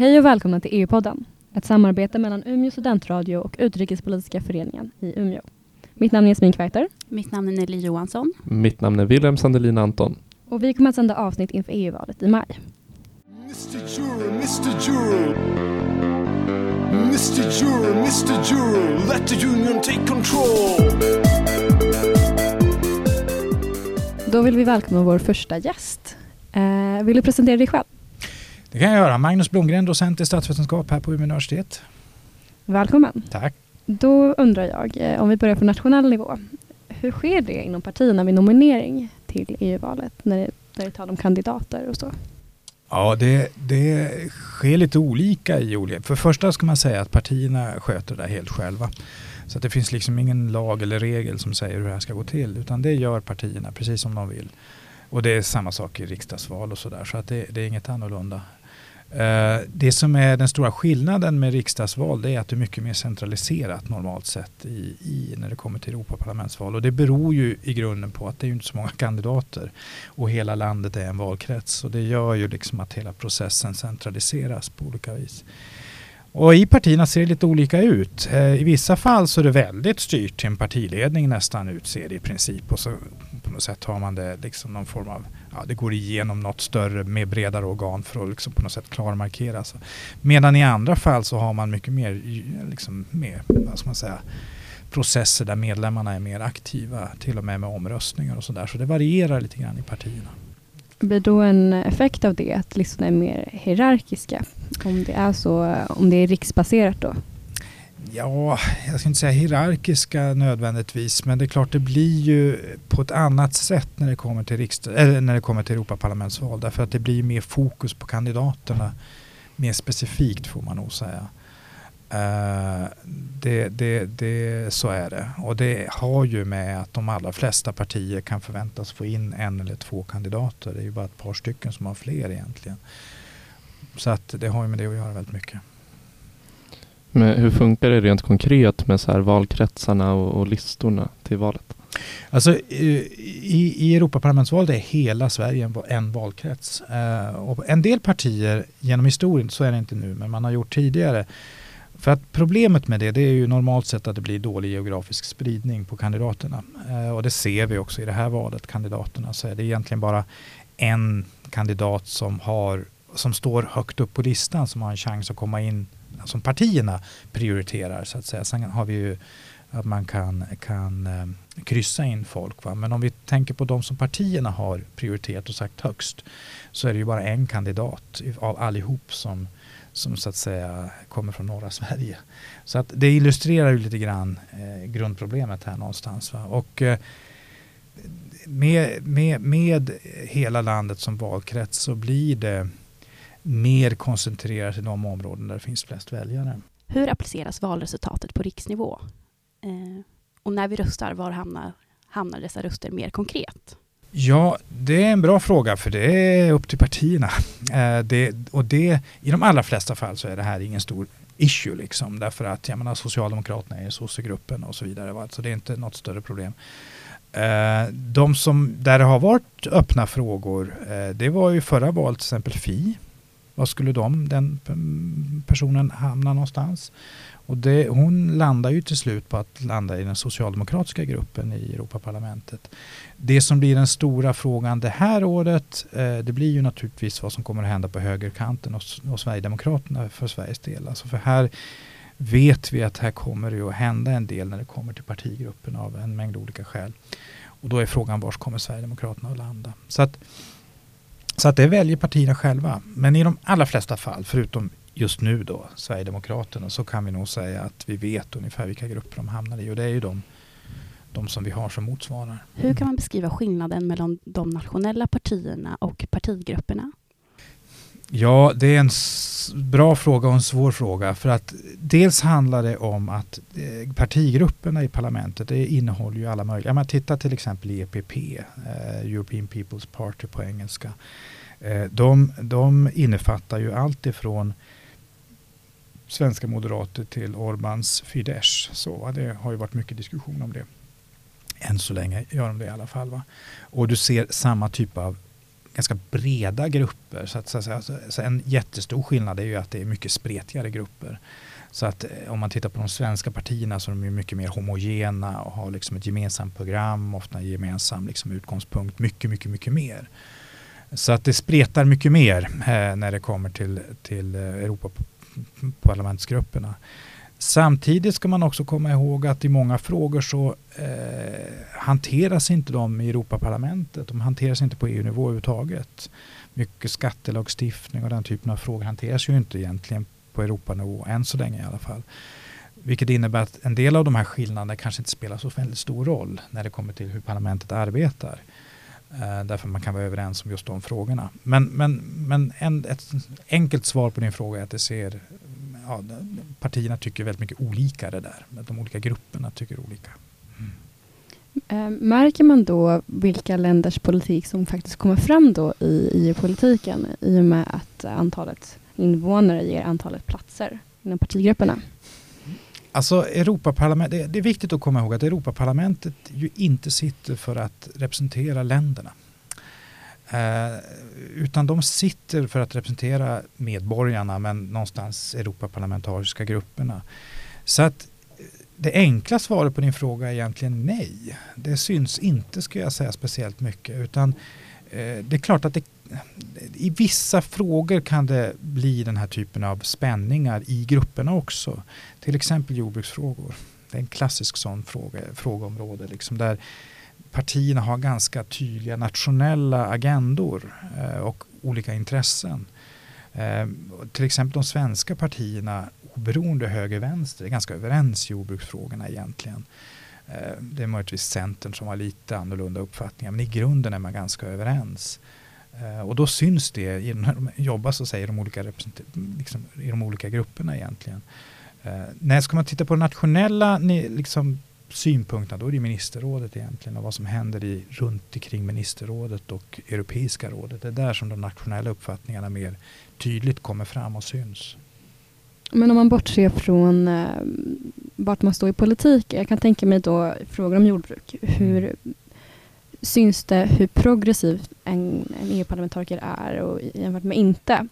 Hej och välkomna till EU-podden, ett samarbete mellan Umeå studentradio och Utrikespolitiska föreningen i Umeå. Mitt namn är Jasmin Kveiter. Mitt namn är Nelly Johansson. Mitt namn är Wilhelm Sandelin Anton. Och vi kommer att sända avsnitt inför EU-valet i maj. Mr. Juror, Mr. Juror. Mr. Juror, Mr. Juror, let the union take control. Då vill vi välkomna vår första gäst. Eh, vill du presentera dig själv? Det kan jag göra. Magnus Blomgren, docent i statsvetenskap här på Umeå universitet. Välkommen. Tack. Då undrar jag, eh, om vi börjar på nationell nivå. Hur sker det inom partierna vid nominering till EU-valet när det, när det talar om kandidater och så? Ja, det, det sker lite olika i olika... För första ska man säga att partierna sköter det där helt själva. Så att det finns liksom ingen lag eller regel som säger hur det här ska gå till. Utan det gör partierna precis som de vill. Och det är samma sak i riksdagsval och sådär. Så att det, det är inget annorlunda. Eh, det som är den stora skillnaden med riksdagsval det är att det är mycket mer centraliserat normalt sett i, i, när det kommer till Europaparlamentsval. Och det beror ju i grunden på att det är inte så många kandidater och hela landet är en valkrets. Och det gör ju liksom att hela processen centraliseras på olika vis. Och i partierna ser det lite olika ut. Eh, I vissa fall så är det väldigt styrt till en partiledning nästan utser det i princip. Och så på något sätt har man det liksom någon form av, ja det går igenom något större med bredare organ för att liksom på något sätt klarmarkera. Så. Medan i andra fall så har man mycket mer, liksom mer, vad ska man säga, processer där medlemmarna är mer aktiva, till och med med omröstningar och sådär. Så det varierar lite grann i partierna. Blir då en effekt av det att listorna är mer hierarkiska? Om det är så, om det är riksbaserat då? Ja, jag ska inte säga hierarkiska nödvändigtvis, men det är klart det blir ju på ett annat sätt när det kommer till, riksdag, eller när det kommer till Europaparlamentsval. Därför att det blir mer fokus på kandidaterna. Mer specifikt får man nog säga. Uh, det, det, det, så är det. Och det har ju med att de allra flesta partier kan förväntas få in en eller två kandidater. Det är ju bara ett par stycken som har fler egentligen. Så att det har ju med det att göra väldigt mycket. Men hur funkar det rent konkret med så här valkretsarna och, och listorna till valet? Alltså, eh, i, i Europaparlamentsvalet är hela Sverige en, en valkrets. Eh, och en del partier, genom historien, så är det inte nu, men man har gjort tidigare. För att problemet med det, det är ju normalt sett att det blir dålig geografisk spridning på kandidaterna. Eh, och det ser vi också i det här valet, kandidaterna. Så är det egentligen bara en kandidat som, har, som står högt upp på listan som har en chans att komma in som partierna prioriterar så att säga. Sen har vi ju att man kan, kan eh, kryssa in folk. Va? Men om vi tänker på de som partierna har prioriterat och sagt högst så är det ju bara en kandidat av allihop som, som så att säga kommer från norra Sverige. Så att det illustrerar ju lite grann eh, grundproblemet här någonstans. Va? Och eh, med, med, med hela landet som valkrets så blir det mer koncentrerat i de områden där det finns flest väljare. Hur appliceras valresultatet på riksnivå? Eh, och när vi röstar, var hamnar, hamnar dessa röster mer konkret? Ja, det är en bra fråga för det är upp till partierna. Eh, det, och det, I de allra flesta fall så är det här ingen stor issue liksom därför att jag menar, Socialdemokraterna är sossegruppen och så vidare. Va? Så det är inte något större problem. Eh, de som, där det har varit öppna frågor, eh, det var ju förra valet till exempel Fi var skulle de, den personen hamna någonstans? Och det, hon landar ju till slut på att landa i den socialdemokratiska gruppen i Europaparlamentet. Det som blir den stora frågan det här året eh, det blir ju naturligtvis vad som kommer att hända på högerkanten och, och Sverigedemokraterna för Sveriges del. Alltså för här vet vi att här kommer det att hända en del när det kommer till partigruppen av en mängd olika skäl. Och då är frågan var kommer Sverigedemokraterna att landa? Så att så att det väljer partierna själva. Men i de allra flesta fall, förutom just nu då, Sverigedemokraterna, så kan vi nog säga att vi vet ungefär vilka grupper de hamnar i. Och det är ju de, de som vi har som motsvarar. Hur kan man beskriva skillnaden mellan de nationella partierna och partigrupperna? Ja, det är en bra fråga och en svår fråga. För att dels handlar det om att eh, partigrupperna i parlamentet det innehåller ju alla möjliga. Man tittar till exempel i EPP, eh, European People's Party på engelska. Eh, de, de innefattar ju allt ifrån svenska moderater till Orbans Fidesz. Så, det har ju varit mycket diskussion om det. Än så länge gör de det i alla fall. Va? Och du ser samma typ av ganska breda grupper. Så, att, så, att säga, alltså, så, en jättestor skillnad är ju att det är mycket spretigare grupper. Så att eh, om man tittar på de svenska partierna så är de ju mycket mer homogena och har liksom ett gemensamt program, ofta en gemensam liksom utgångspunkt, mycket, mycket, mycket mer. Så att det spretar mycket mer eh, när det kommer till, till eh, Europaparlamentsgrupperna. Samtidigt ska man också komma ihåg att i många frågor så eh, hanteras inte de i Europaparlamentet. De hanteras inte på EU-nivå överhuvudtaget. Mycket skattelagstiftning och den typen av frågor hanteras ju inte egentligen på Europanivå, än så länge i alla fall. Vilket innebär att en del av de här skillnaderna kanske inte spelar så väldigt stor roll när det kommer till hur parlamentet arbetar. Därför därför man kan vara överens om just de frågorna. Men, men, men en, ett enkelt svar på din fråga är att det ser, ja, partierna tycker väldigt mycket olika det där. De olika grupperna tycker olika. Mm. Eh, märker man då vilka länders politik som faktiskt kommer fram då i EU-politiken i och med att antalet invånare ger antalet platser inom partigrupperna? Alltså Europaparlament, det, det är viktigt att komma ihåg att Europaparlamentet ju inte sitter för att representera länderna. Eh, utan de sitter för att representera medborgarna men någonstans Europaparlamentariska grupperna. Så att eh, det enkla svaret på din fråga är egentligen nej. Det syns inte, skulle jag säga, speciellt mycket. Utan eh, det är klart att det i vissa frågor kan det bli den här typen av spänningar i grupperna också. Till exempel jordbruksfrågor. Det är en klassisk sån fråga, frågeområde liksom där partierna har ganska tydliga nationella agendor eh, och olika intressen. Eh, till exempel de svenska partierna, oberoende höger-vänster, är ganska överens i jordbruksfrågorna egentligen. Eh, det är möjligtvis Centern som har lite annorlunda uppfattningar men i grunden är man ganska överens. Eh, och då syns det när de jobbar så säger de olika liksom, i de olika grupperna egentligen. Eh, när ska man titta på nationella liksom, synpunkterna då är det ministerrådet egentligen och vad som händer i, runt omkring ministerrådet och Europeiska rådet. Det är där som de nationella uppfattningarna mer tydligt kommer fram och syns. Men om man bortser från eh, vart man står i politik. Jag kan tänka mig då frågor om jordbruk. Hur, mm syns det hur progressiv en, en EU-parlamentariker är och jämfört med inte.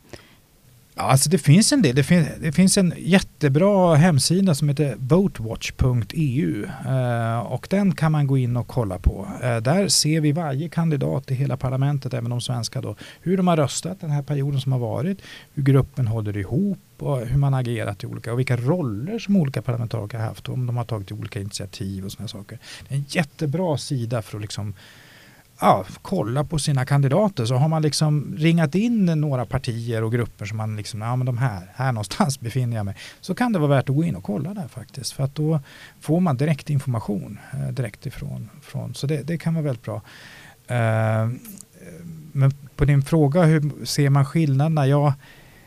Alltså det finns en del. Det, fin det finns en jättebra hemsida som heter votewatch.eu eh, och den kan man gå in och kolla på. Eh, där ser vi varje kandidat i hela parlamentet, även de svenska, då, hur de har röstat den här perioden som har varit, hur gruppen håller ihop och hur man agerat i olika och vilka roller som olika parlamentariker har haft och om de har tagit olika initiativ och sådana saker. Det är en jättebra sida för att liksom ja, kolla på sina kandidater så har man liksom ringat in några partier och grupper som man liksom, ja men de här, här någonstans befinner jag mig. Så kan det vara värt att gå in och kolla där faktiskt. För att då får man direkt information eh, direkt ifrån. Från, så det, det kan vara väldigt bra. Eh, men på din fråga, hur ser man skillnaderna? Ja,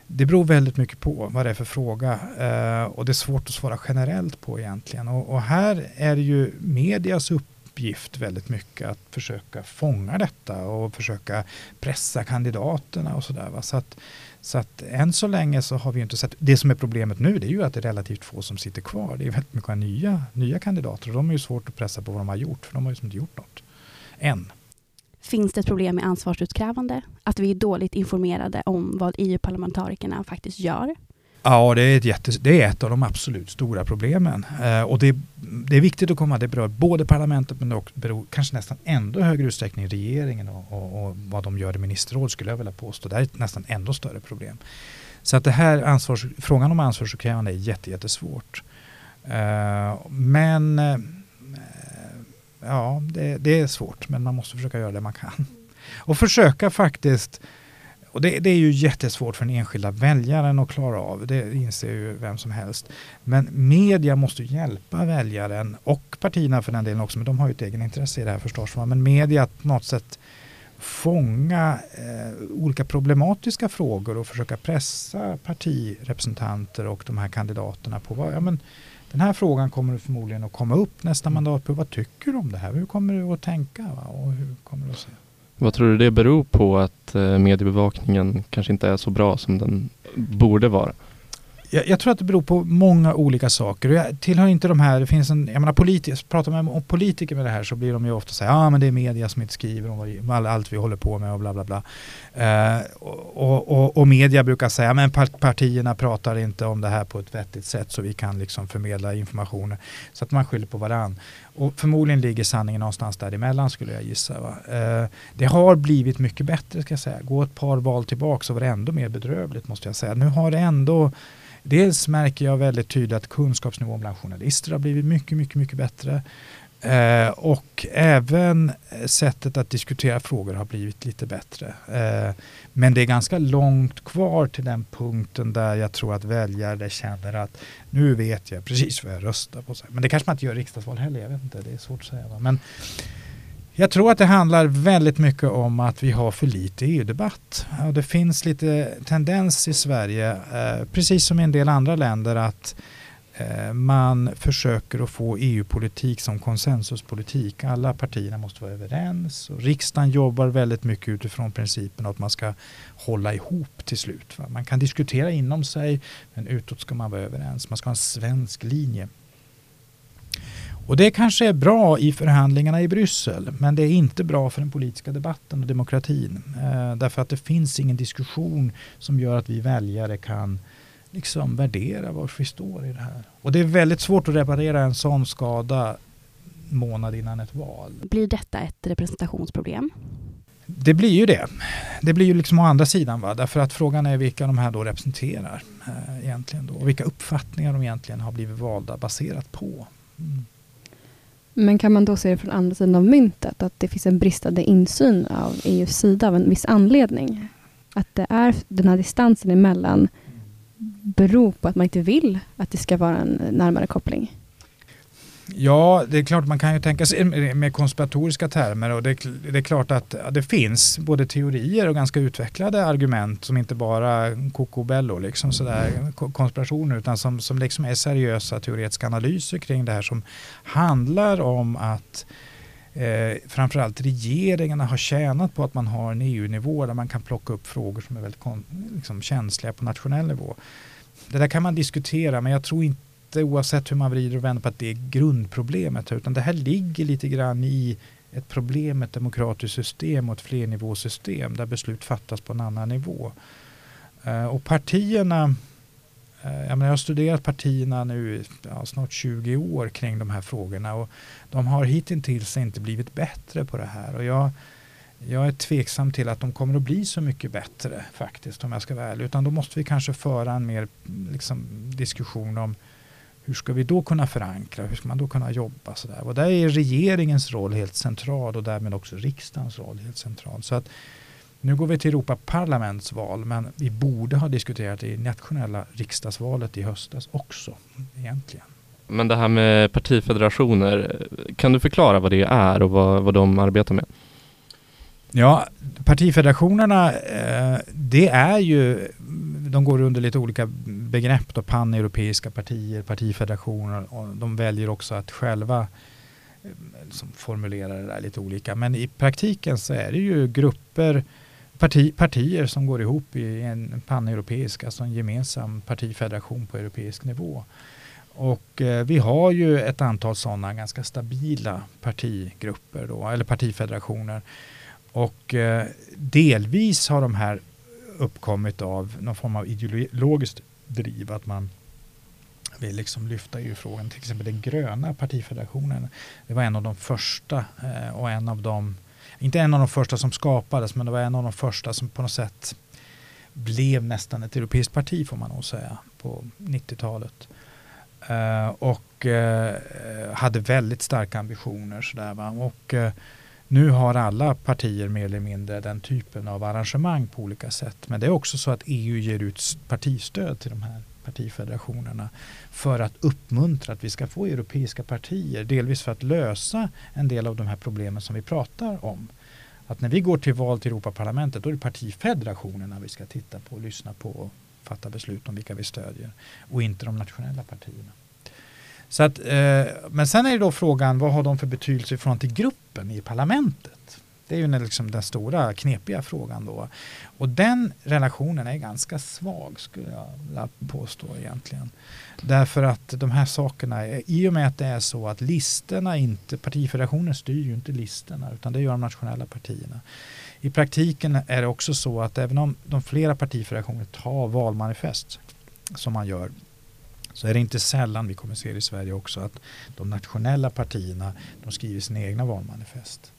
det beror väldigt mycket på vad det är för fråga eh, och det är svårt att svara generellt på egentligen. Och, och här är det ju medias upp uppgift väldigt mycket att försöka fånga detta och försöka pressa kandidaterna och sådär. Så att, så att än så länge så har vi inte sett, det som är problemet nu det är ju att det är relativt få som sitter kvar. Det är väldigt mycket nya, nya kandidater och de är ju svårt att pressa på vad de har gjort för de har ju inte gjort något. Än. Finns det ett problem med ansvarsutkrävande? Att vi är dåligt informerade om vad EU-parlamentarikerna faktiskt gör? Ja, det är, ett jätte, det är ett av de absolut stora problemen. Eh, och det, det, är viktigt att komma det berör både parlamentet men det beror kanske nästan ändå högre utsträckning regeringen och, och, och, vad de gör i ministerråd skulle jag vilja påstå. Det är ett nästan ändå större problem. Så att det här ansvars, frågan om ansvarsutkrävande är jättesvårt. Eh, men eh, ja, det, det är svårt men man måste försöka göra det man kan. Och försöka faktiskt och det, det, är ju jättesvårt för den enskilda väljaren att klara av. Det inser ju vem som helst. Men media måste hjälpa väljaren och partierna för den delen också. Men de har ju ett egenintresse i det här förstås. Men media att på något sätt fånga eh, olika problematiska frågor och försöka pressa partirepresentanter och de här kandidaterna på vad, ja, men den här frågan kommer förmodligen att komma upp nästa mandatperiod. Vad tycker du om det här? Hur kommer du att tänka? Va? Och hur kommer du att se? Vad tror du det beror på att eh, mediebevakningen kanske inte är så bra som den borde vara? Jag, jag, tror att det beror på många olika saker. Jag tillhör inte de här, det finns en, jag menar politiker, pratar man om politiker med det här så blir de ju ofta så här, ja ah, men det är media som inte skriver om vad, allt vi håller på med och bla bla bla. Eh, och, och, och, media brukar säga, men partierna pratar inte om det här på ett vettigt sätt så vi kan liksom förmedla informationen. Så att man skyller på varandra. Och förmodligen ligger sanningen någonstans däremellan skulle jag gissa. Eh, det har blivit mycket bättre ska jag säga. Gå ett par val tillbaka så var det ändå mer bedrövligt måste jag säga. Nu har det ändå Dels märker jag väldigt tydligt att kunskapsnivån bland journalister har blivit mycket, mycket, mycket bättre. Eh, och även sättet att diskutera frågor har blivit lite bättre. Eh, men det är ganska långt kvar till den punkten där jag tror att väljare känner att nu vet jag precis vad jag röstar på. Men det kanske man inte gör i riksdagsval heller, jag vet inte, det är svårt att säga. Men jag tror att det handlar väldigt mycket om att vi har för lite EU-debatt. Och det finns lite tendens i Sverige, eh, precis som i en del andra länder, att eh, Eh, man försöker att få EU-politik som konsensuspolitik. Alla partierna måste vara överens och riksdagen jobbar väldigt mycket utifrån principen att man ska hålla ihop till slut. Va? Man kan diskutera inom sig men utåt ska man vara överens. Man ska ha en svensk linje. Och det kanske är bra i förhandlingarna i Bryssel men det är inte bra för den politiska debatten och demokratin. Eh, därför att det finns ingen diskussion som gör att vi väljare kan liksom värdera var vi står i det här. Och det är väldigt svårt att reparera en sån skada månad innan ett val. Blir detta ett representationsproblem? Det blir ju det. Det blir ju liksom å andra sidan. Va? Därför att frågan är vilka de här då representerar. Eh, egentligen då. Och vilka uppfattningar de egentligen har blivit valda baserat på. Mm. Men kan man då se det från andra sidan av myntet, att det finns en bristande insyn av EUs sida av en viss anledning? Att det är den här distansen emellan beror på att man inte vill att det ska vara en närmare koppling? Ja, det är klart man kan ju tänka sig med konspiratoriska termer och det, det, är klart att det finns både teorier och ganska utvecklade argument som inte bara kokobello, liksom sådär konspirationer utan som, som liksom är seriösa teoretiska analyser kring det här som handlar om att eh, framförallt regeringarna har tjänat på att man har en EU-nivå där man kan plocka upp frågor som är väldigt liksom, känsliga på nationell nivå. Det där kan man diskutera men jag tror inte oavsett hur man vrider och vänder på att det är grundproblemet utan det här ligger lite grann i ett problem med ett demokratiskt system och ett flernivåsystem där beslut fattas på en annan nivå. Eh, och partierna, Eh, jag, menar, jag har studerat partierna nu ja, snart 20 år kring de här frågorna och de har hittills inte blivit bättre på det här. Och jag, jag är tveksam till att de kommer att bli så mycket bättre faktiskt om jag ska vara ärlig. Utan då måste vi kanske föra en mer liksom, diskussion om hur ska vi då kunna förankra? Hur ska man då kunna jobba? sådär. Och där är regeringens roll helt central och därmed också riksdagens roll helt central. Så att nu går vi till Europaparlamentsval men vi borde ha diskuterat det i nationella riksdagsvalet i höstas också egentligen. Men det här med partifederationer, kan du förklara vad det är och vad, vad de arbetar med? Ja, partifederationerna, eh, det är ju, de går under lite olika begrepp då, paneuropeiska partier, partifederationer och de väljer också att själva eh, som formulerar det där lite olika. Men i praktiken så är det ju grupper, parti, partier som går ihop i en paneuropeisk, alltså en gemensam partifederation på europeisk nivå. Och eh, vi har ju ett antal sådana ganska stabila partigrupper då, eller partifederationer och eh, delvis har de här uppkommit av någon form av ideologiskt driv. Att man vill liksom lyfta EU-frågan. Till exempel den gröna partifederationen. Det var en av de första eh, och en av de, inte en av de första som skapades, men det var en av de första som på något sätt blev nästan ett europeiskt parti får man nog säga på 90-talet. Uh, eh, och uh, hade väldigt starka ambitioner. Sådär, va? Och, uh, nu har alla partier mer eller mindre den typen av arrangemang på olika sätt. Men det är också så att EU ger ut partistöd till de här partifederationerna för att uppmuntra att vi ska få europeiska partier. Delvis för att lösa en del av de här problemen som vi pratar om. Att när vi går till val till Europaparlamentet då är det partifederationerna vi ska titta på, lyssna på och fatta beslut om vilka vi stödjer och inte de nationella partierna. Så att, eh, men sen är det då frågan vad har de för betydelse från till gruppen i parlamentet? Det är ju den, liksom den stora knepiga frågan då. Och den relationen är ganska svag skulle jag vilja påstå egentligen. Därför att de här sakerna, i och med att det är så att listorna inte, partifederationen styr ju inte listorna utan det gör de nationella partierna. I praktiken är det också så att även om de flera partifederationer tar valmanifest som man gör så är det inte sällan vi kommer se det i Sverige också att de nationella partierna de skriver sina egna valmanifest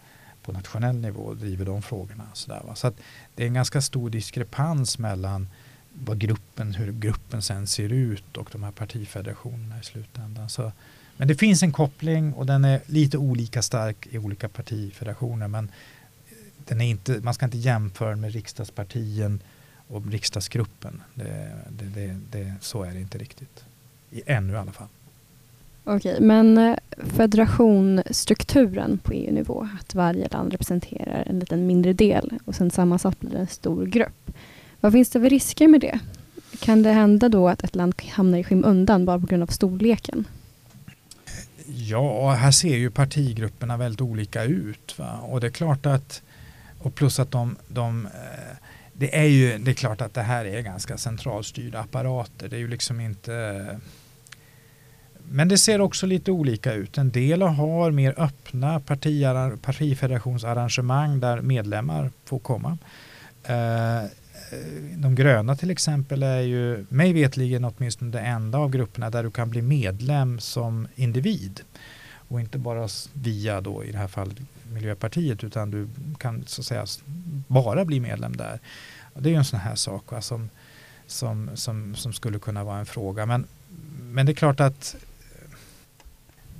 på nationell nivå och driver de frågorna. Så, där, va? så att det är en ganska stor diskrepans mellan vad gruppen, hur gruppen sen ser ut och de här partifederationerna i slutändan. Så, men det finns en koppling och den är lite olika stark i olika partifederationer men eh, den är inte, man ska inte jämföra med riksdagspartien och riksdagsgruppen. Det, det, det, det, så är det inte riktigt. I, ännu i alla fall. Okej, men eh, federationsstrukturen på EU-nivå, att varje land representerar en liten mindre del och sen sammansatt blir en stor grupp. Vad finns det för risker med det? Kan det hända då att ett land hamnar i skymundan bara på grund av storleken? Ja, här ser ju partigrupperna väldigt olika ut. Va? Och det är klart att, och plus att de, de eh, det är ju det är klart att det här är ganska centralstyrda apparater. Det är ju liksom inte men det ser också lite olika ut. En del har mer öppna partifederationsarrangemang där medlemmar får komma. Eh, de gröna till exempel är ju mig vetligen åtminstone det enda av grupperna där du kan bli medlem som individ. Och inte bara via då i det här fallet Miljöpartiet utan du kan så att säga bara bli medlem där. Det är ju en sån här sak va, som, som, som, som skulle kunna vara en fråga. Men, men det är klart att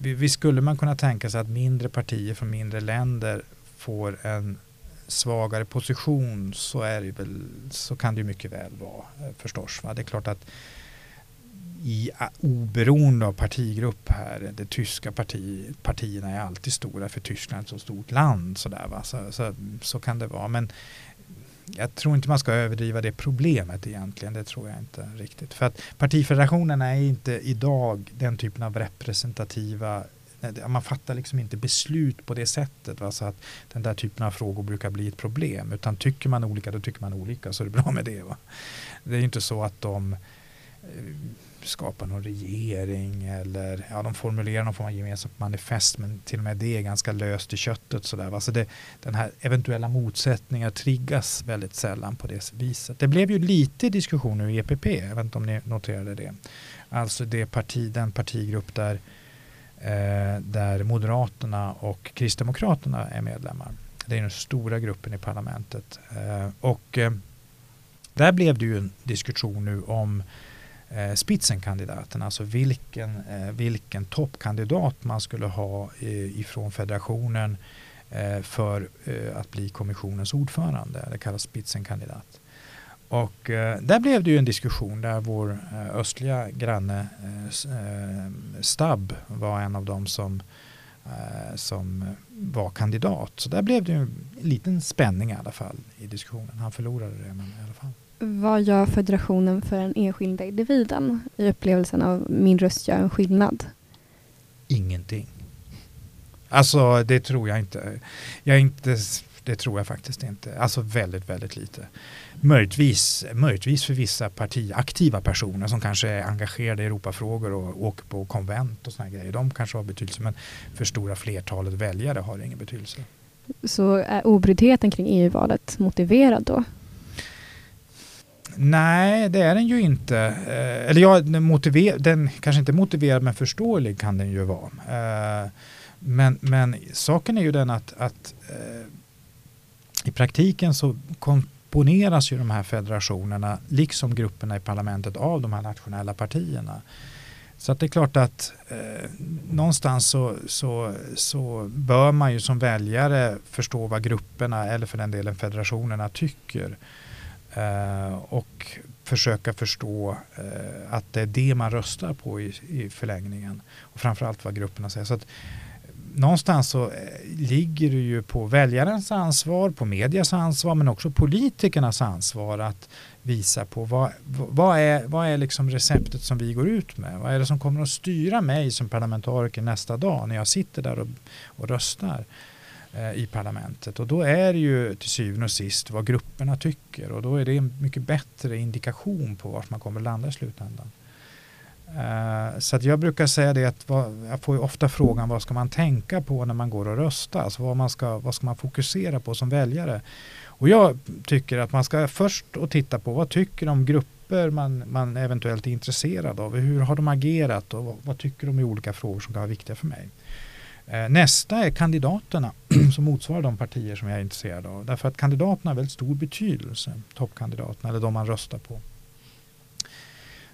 visst skulle man kunna tänka sig att mindre partier från mindre länder får en svagare position så, är det väl, så kan det ju mycket väl vara eh, förstås. Va? Det är klart att i oberoende av partigrupp här, de tyska parti, partierna är alltid stora för Tyskland är ett så stort land. Så, där, va? Så, så, så kan det vara. Men jag tror inte man ska överdriva det problemet egentligen. Det tror jag inte riktigt. För att partifederationerna är inte idag den typen av representativa man fattar liksom inte beslut på det sättet. Va? Så att den där typen av frågor brukar bli ett problem. Utan tycker man olika, då tycker man olika. Så är det bra med det. Va? Det är inte så att de eh, skapa någon regering eller ja, de formulerar någon form av gemensamt manifest men till och med det är ganska löst i köttet. Sådär, Så det, den här eventuella motsättningar triggas väldigt sällan på det viset. Det blev ju lite diskussioner i EPP, jag vet inte om ni noterade det. Alltså det parti, den partigrupp där, eh, där Moderaterna och Kristdemokraterna är medlemmar. Det är den stora gruppen i parlamentet. Eh, och eh, där blev det ju en diskussion nu om eh, spitsenkandidaten, alltså vilken, eh, vilken toppkandidat man skulle ha eh, ifrån federationen eh, för eh, att bli kommissionens ordförande. Det kallas spitsenkandidat. Och eh, där blev det ju en diskussion där vår eh, östliga granne eh, eh, Stab var en av dem som, eh, som var kandidat. Så där blev det ju en liten spänning i alla fall i diskussionen. Han förlorade det men i alla fall. Vad gör federationen för den enskilda individen i upplevelsen av min röst gör en skillnad? Ingenting. Alltså det tror jag inte. Jag inte det tror jag faktiskt inte. Alltså väldigt, väldigt lite. Möjligtvis, möjligtvis för vissa partiaktiva personer som kanske är engagerade i Europafrågor och åker på konvent och sådana grejer. De kanske har betydelse men för stora flertalet väljare har det ingen betydelse. Så är obryddheten kring EU-valet motiverad då? Nej, det är den ju inte. Eh, eller ja, den, motiver, den kanske inte motiverad men förståelig kan den ju vara. Eh, men, men saken är ju den att, att eh, i praktiken så komponeras ju de här federationerna liksom grupperna i parlamentet av de här nationella partierna. Så att det är klart att eh, någonstans så, så, så bör man ju som väljare förstå vad grupperna eller för den delen federationerna tycker. Eh, och försöka förstå eh, att det är det man röstar på i, i förlängningen. Och framförallt vad grupperna säger. Så att, eh, någonstans så eh, ligger det ju på väljarens ansvar, på medias ansvar men också politikernas ansvar att visa på vad, vad är, vad är liksom receptet som vi går ut med? Vad är det som kommer att styra mig som parlamentariker nästa dag när jag sitter där och, och röstar? Eh, i parlamentet. Och då är det ju till syvende och sist vad grupperna tycker och då är det en mycket bättre indikation på vart man kommer att landa i slutändan. Uh, så att jag brukar säga det att vad, jag får ju ofta frågan vad ska man tänka på när man går och röstar? Alltså vad, man ska, vad ska man fokusera på som väljare? Och jag tycker att man ska först och titta på vad tycker de grupper man, man eventuellt är intresserad av? Hur har de agerat och vad, vad tycker de i olika frågor som kan vara viktiga för mig? Eh, nästa är kandidaterna som motsvarar de partier som jag är intresserad av. Därför att kandidaterna har väldigt stor betydelse, toppkandidaterna eller de man röstar på.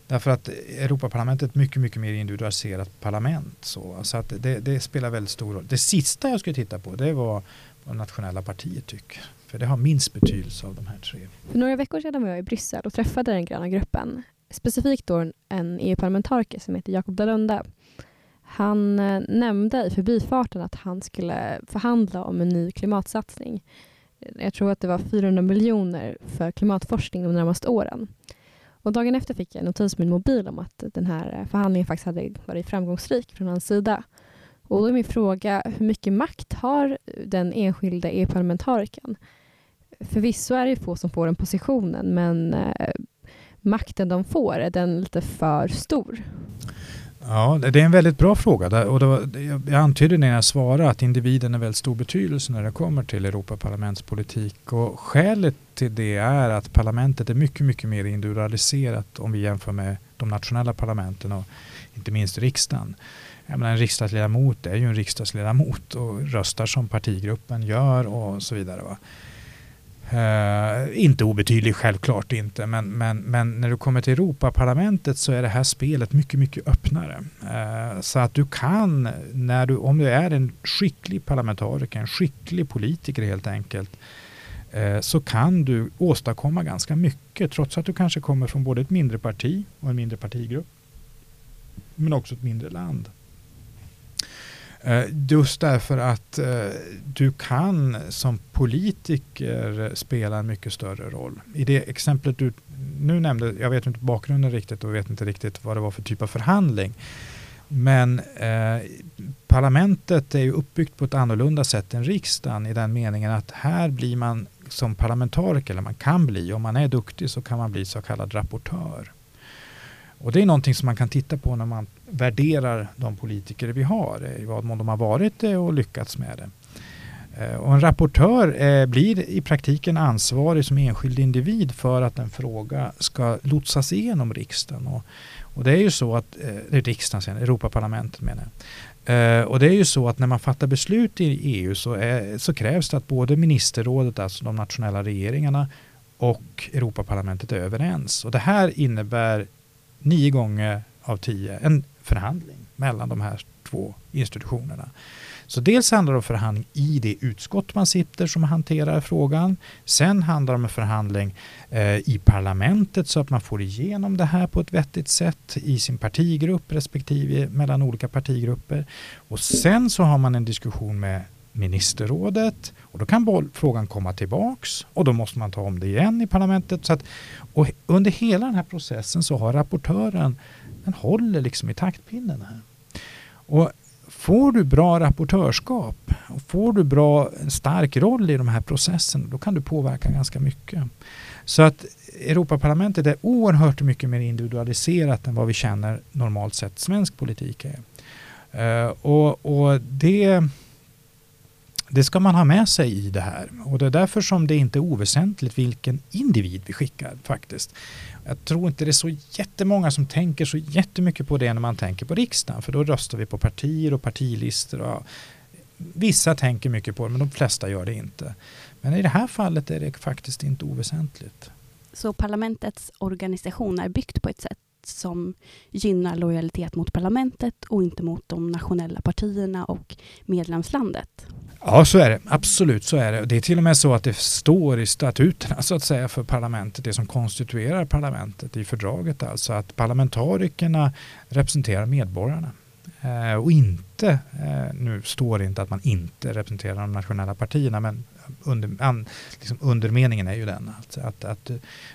Därför att Europaparlamentet är ett mycket, mycket mer individualiserat parlament. Så, så att det, det, spelar väldigt stor roll. Det sista jag skulle titta på det var vad nationella partier tycker. För det har minst betydelse av de här tre. För några veckor sedan var jag i Bryssel och träffade den gröna gruppen. Specifikt då en EU-parlamentariker som heter Jakob Dalunde. Han eh, nämnde i förbifarten att han skulle förhandla om en ny klimatsatsning. Jag tror att det var 400 miljoner för klimatforskning de närmaste åren. Och dagen efter fick jag en notis på min mobil om att den här eh, förhandlingen faktiskt hade varit framgångsrik från hans sida. Och då är min fråga, hur mycket makt har den enskilda EU-parlamentarikern? Förvisso är det få som får den positionen, men eh, makten de får, är den lite för stor? Ja, det är en väldigt bra fråga. Och var, jag antydde när jag svarade att individen har väldigt stor betydelse när det kommer till Europaparlamentspolitik. Och skälet till det är att parlamentet är mycket, mycket mer individualiserat om vi jämför med de nationella parlamenten och inte minst riksdagen. Jag menar, en riksdagsledamot är ju en riksdagsledamot och röstar som partigruppen gör och så vidare. Va? Uh, inte obetydlig, självklart inte, men, men, men när du kommer till Europaparlamentet så är det här spelet mycket, mycket öppnare. Uh, så att du kan, när du, om du är en skicklig parlamentariker, en skicklig politiker helt enkelt, uh, så kan du åstadkomma ganska mycket trots att du kanske kommer från både ett mindre parti och en mindre partigrupp, men också ett mindre land. Eh, just därför att eh, du kan som politiker spela en mycket större roll. I det exemplet du nu nämnde, jag vet inte bakgrunden riktigt och vet inte riktigt vad det var för typ av förhandling. Men eh, parlamentet är ju uppbyggt på ett annorlunda sätt än riksdagen i den meningen att här blir man som parlamentariker, eller man kan bli, om man är duktig så kan man bli så kallad rapportör. Och det är någonting som man kan titta på när man värderar de politiker vi har, eh, i vad mån de har varit det och lyckats med det. Eh, och en rapportör eh, blir i praktiken ansvarig som enskild individ för att en fråga ska lotsas igenom riksdagen. Och, och det är ju så att, eh, riksdagen sen, Europaparlamentet menar jag. och det är ju så att när man fattar beslut i EU så, är, så krävs det att både ministerrådet, alltså de nationella regeringarna och Europaparlamentet är överens. Och det här innebär nio gånger av tio en förhandling mellan de här två institutionerna. Så dels handlar det om förhandling i det utskott man sitter som hanterar frågan. Sen handlar det om en förhandling eh, i parlamentet så att man får igenom det här på ett vettigt sätt i sin partigrupp respektive mellan olika partigrupper. Och sen så har man en diskussion med ministerrådet och då kan frågan komma tillbaks och då måste man ta om det igen i parlamentet. Så att, och under hela den här processen så har rapportören, den håller liksom i taktpinnen här. Och får du bra rapportörskap och får du bra, en stark roll i de här processerna då kan du påverka ganska mycket. Så att Europaparlamentet är oerhört mycket mer individualiserat än vad vi känner normalt sett svensk politik är. Uh, och, och det det ska man ha med sig i det här. Och det är därför som det inte är oväsentligt vilken individ vi skickar faktiskt. Jag tror inte det är så jättemånga som tänker så jättemycket på det när man tänker på riksdagen. För då röstar vi på partier och partilistor. Och vissa tänker mycket på det men de flesta gör det inte. Men i det här fallet är det faktiskt inte oväsentligt. Så parlamentets organisation är byggt på ett sätt som gynnar lojalitet mot parlamentet och inte mot de nationella partierna och medlemslandet? Ja, så är det. Absolut så är det. Det är till och med så att det står i statuterna så att säga för parlamentet, det som konstituerar parlamentet i fördraget alltså, att parlamentarikerna representerar medborgarna. Eh, och inte, eh, nu står det inte att man inte representerar de nationella partierna, men under, an, liksom undermeningen är ju den att, att, att,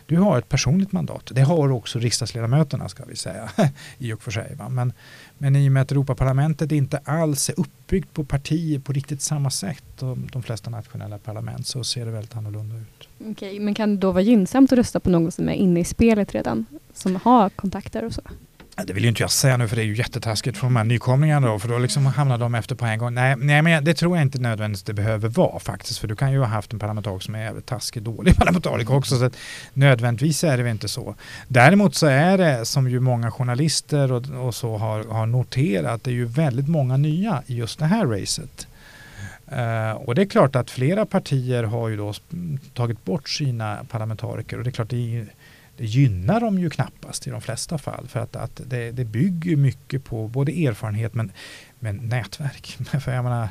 du har ett personligt mandat. Det har också riksdagsledamöterna ska vi säga, i och för sig. Va? Men, men i och med att Europaparlamentet inte alls är uppbyggt på partier på riktigt samma sätt som de flesta nationella parlament så ser det väldigt annorlunda ut. Okej, men kan det då vara gynnsamt att rösta på någon som är inne i spelet redan? Som har kontakter och så? Det vill ju inte jag säga nu för det är ju jättetaskigt för de här nykomlingarna då för då liksom hamnar de efter på en gång. Nej, nej men det tror jag inte nödvändigtvis det behöver vara faktiskt för du kan ju ha haft en parlamentariker som är jävligt taskig, dålig parlamentariker också så att nödvändigtvis är det väl inte så. Däremot så är det som ju många journalister och, och så har, har noterat det är ju väldigt många nya i just det här racet. Uh, och det är klart att flera partier har ju då tagit bort sina parlamentariker och det är klart det är det gynnar dem ju knappast i de flesta fall. För att, att det, det bygger mycket på både erfarenhet men, men nätverk. för jag menar,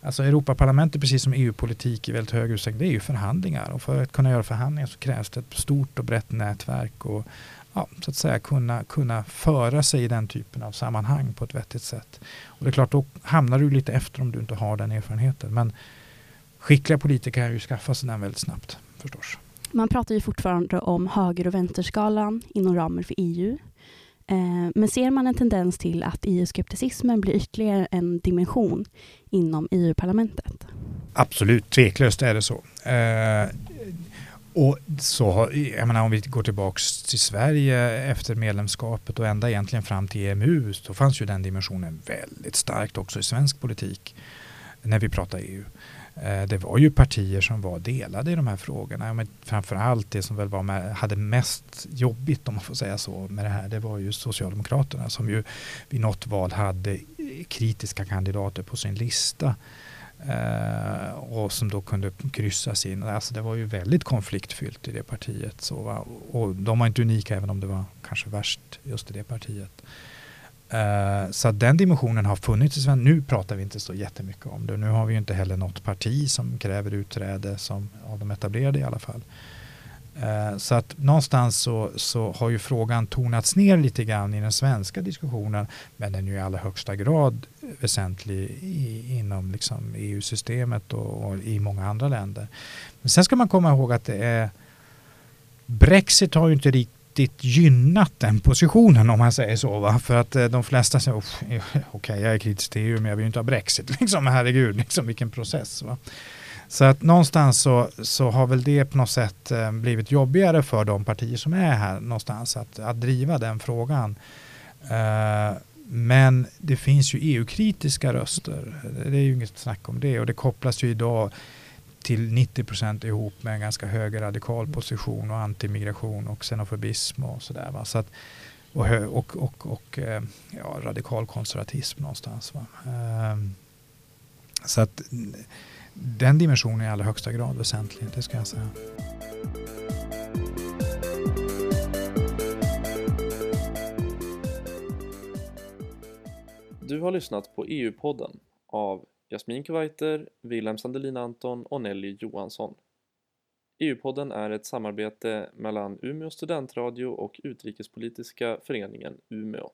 alltså Europaparlamentet precis som EU-politik i väldigt hög utsträckning det är ju förhandlingar. Och för att kunna göra förhandlingar så krävs det ett stort och brett nätverk. Och ja, så att säga kunna, kunna föra sig i den typen av sammanhang på ett vettigt sätt. Och det är klart, då hamnar du lite efter om du inte har den erfarenheten. Men skickliga politiker kan ju skaffa sig den väldigt snabbt förstås. Man pratar ju fortfarande om höger och vänsterskalan inom ramen för EU. Eh, men ser man en tendens till att EU-skepticismen blir ytterligare en dimension inom EU-parlamentet? Absolut, tveklöst är det så. Eh, och så, jag menar, om vi går tillbaka till Sverige efter medlemskapet och ända egentligen fram till EMU så fanns ju den dimensionen väldigt starkt också i svensk politik när vi pratar EU. Eh, det var ju partier som var delade i de här frågorna. Men framförallt det som väl var med, hade mest jobbigt om man får säga så med det här det var ju Socialdemokraterna som ju vid något val hade kritiska kandidater på sin lista. Uh, och som då kunde kryssas in. Alltså det var ju väldigt konfliktfyllt i det partiet. Så, och de var inte unika även om det var kanske värst just i det partiet. Uh, så den dimensionen har funnits i Sverige. Nu pratar vi inte så jättemycket om det. Nu har vi inte heller något parti som kräver utträde som av de etablerade i alla fall. Uh, så att någonstans så, så har ju frågan tonats ner lite grann i den svenska diskussionen. Men den är ju i allra högsta grad väsentlig i, inom liksom EU-systemet och, och, i många andra länder. Men sen ska man komma ihåg att det är Brexit har ju inte rikt riktigt gynnat den positionen om man säger så. Va? För att eh, de flesta säger okej okay, jag är kritisk till EU men jag vill inte ha Brexit. Liksom, herregud, liksom, vilken process. Va? Så att någonstans så, så har väl det på något sätt eh, blivit jobbigare för de partier som är här någonstans att, att driva den frågan. Uh, men det finns ju EU-kritiska röster. Det är ju inget snack om det och det kopplas ju idag till 90 procent ihop med en ganska högerradikal position och antimigration och xenofobism och sådär. Va? Så att, och, och, och, och eh, ja, radikal konservatism någonstans. Va? Ehm, så att den dimensionen är i allra högsta grad väsentlig, det ska jag säga. Du har lyssnat på EU-podden av Jasmin Kuwaiter, Wilhelm Sandelin Anton och Nelly Johansson. EU-podden är ett samarbete mellan Umeå studentradio och Utrikespolitiska föreningen Umeå.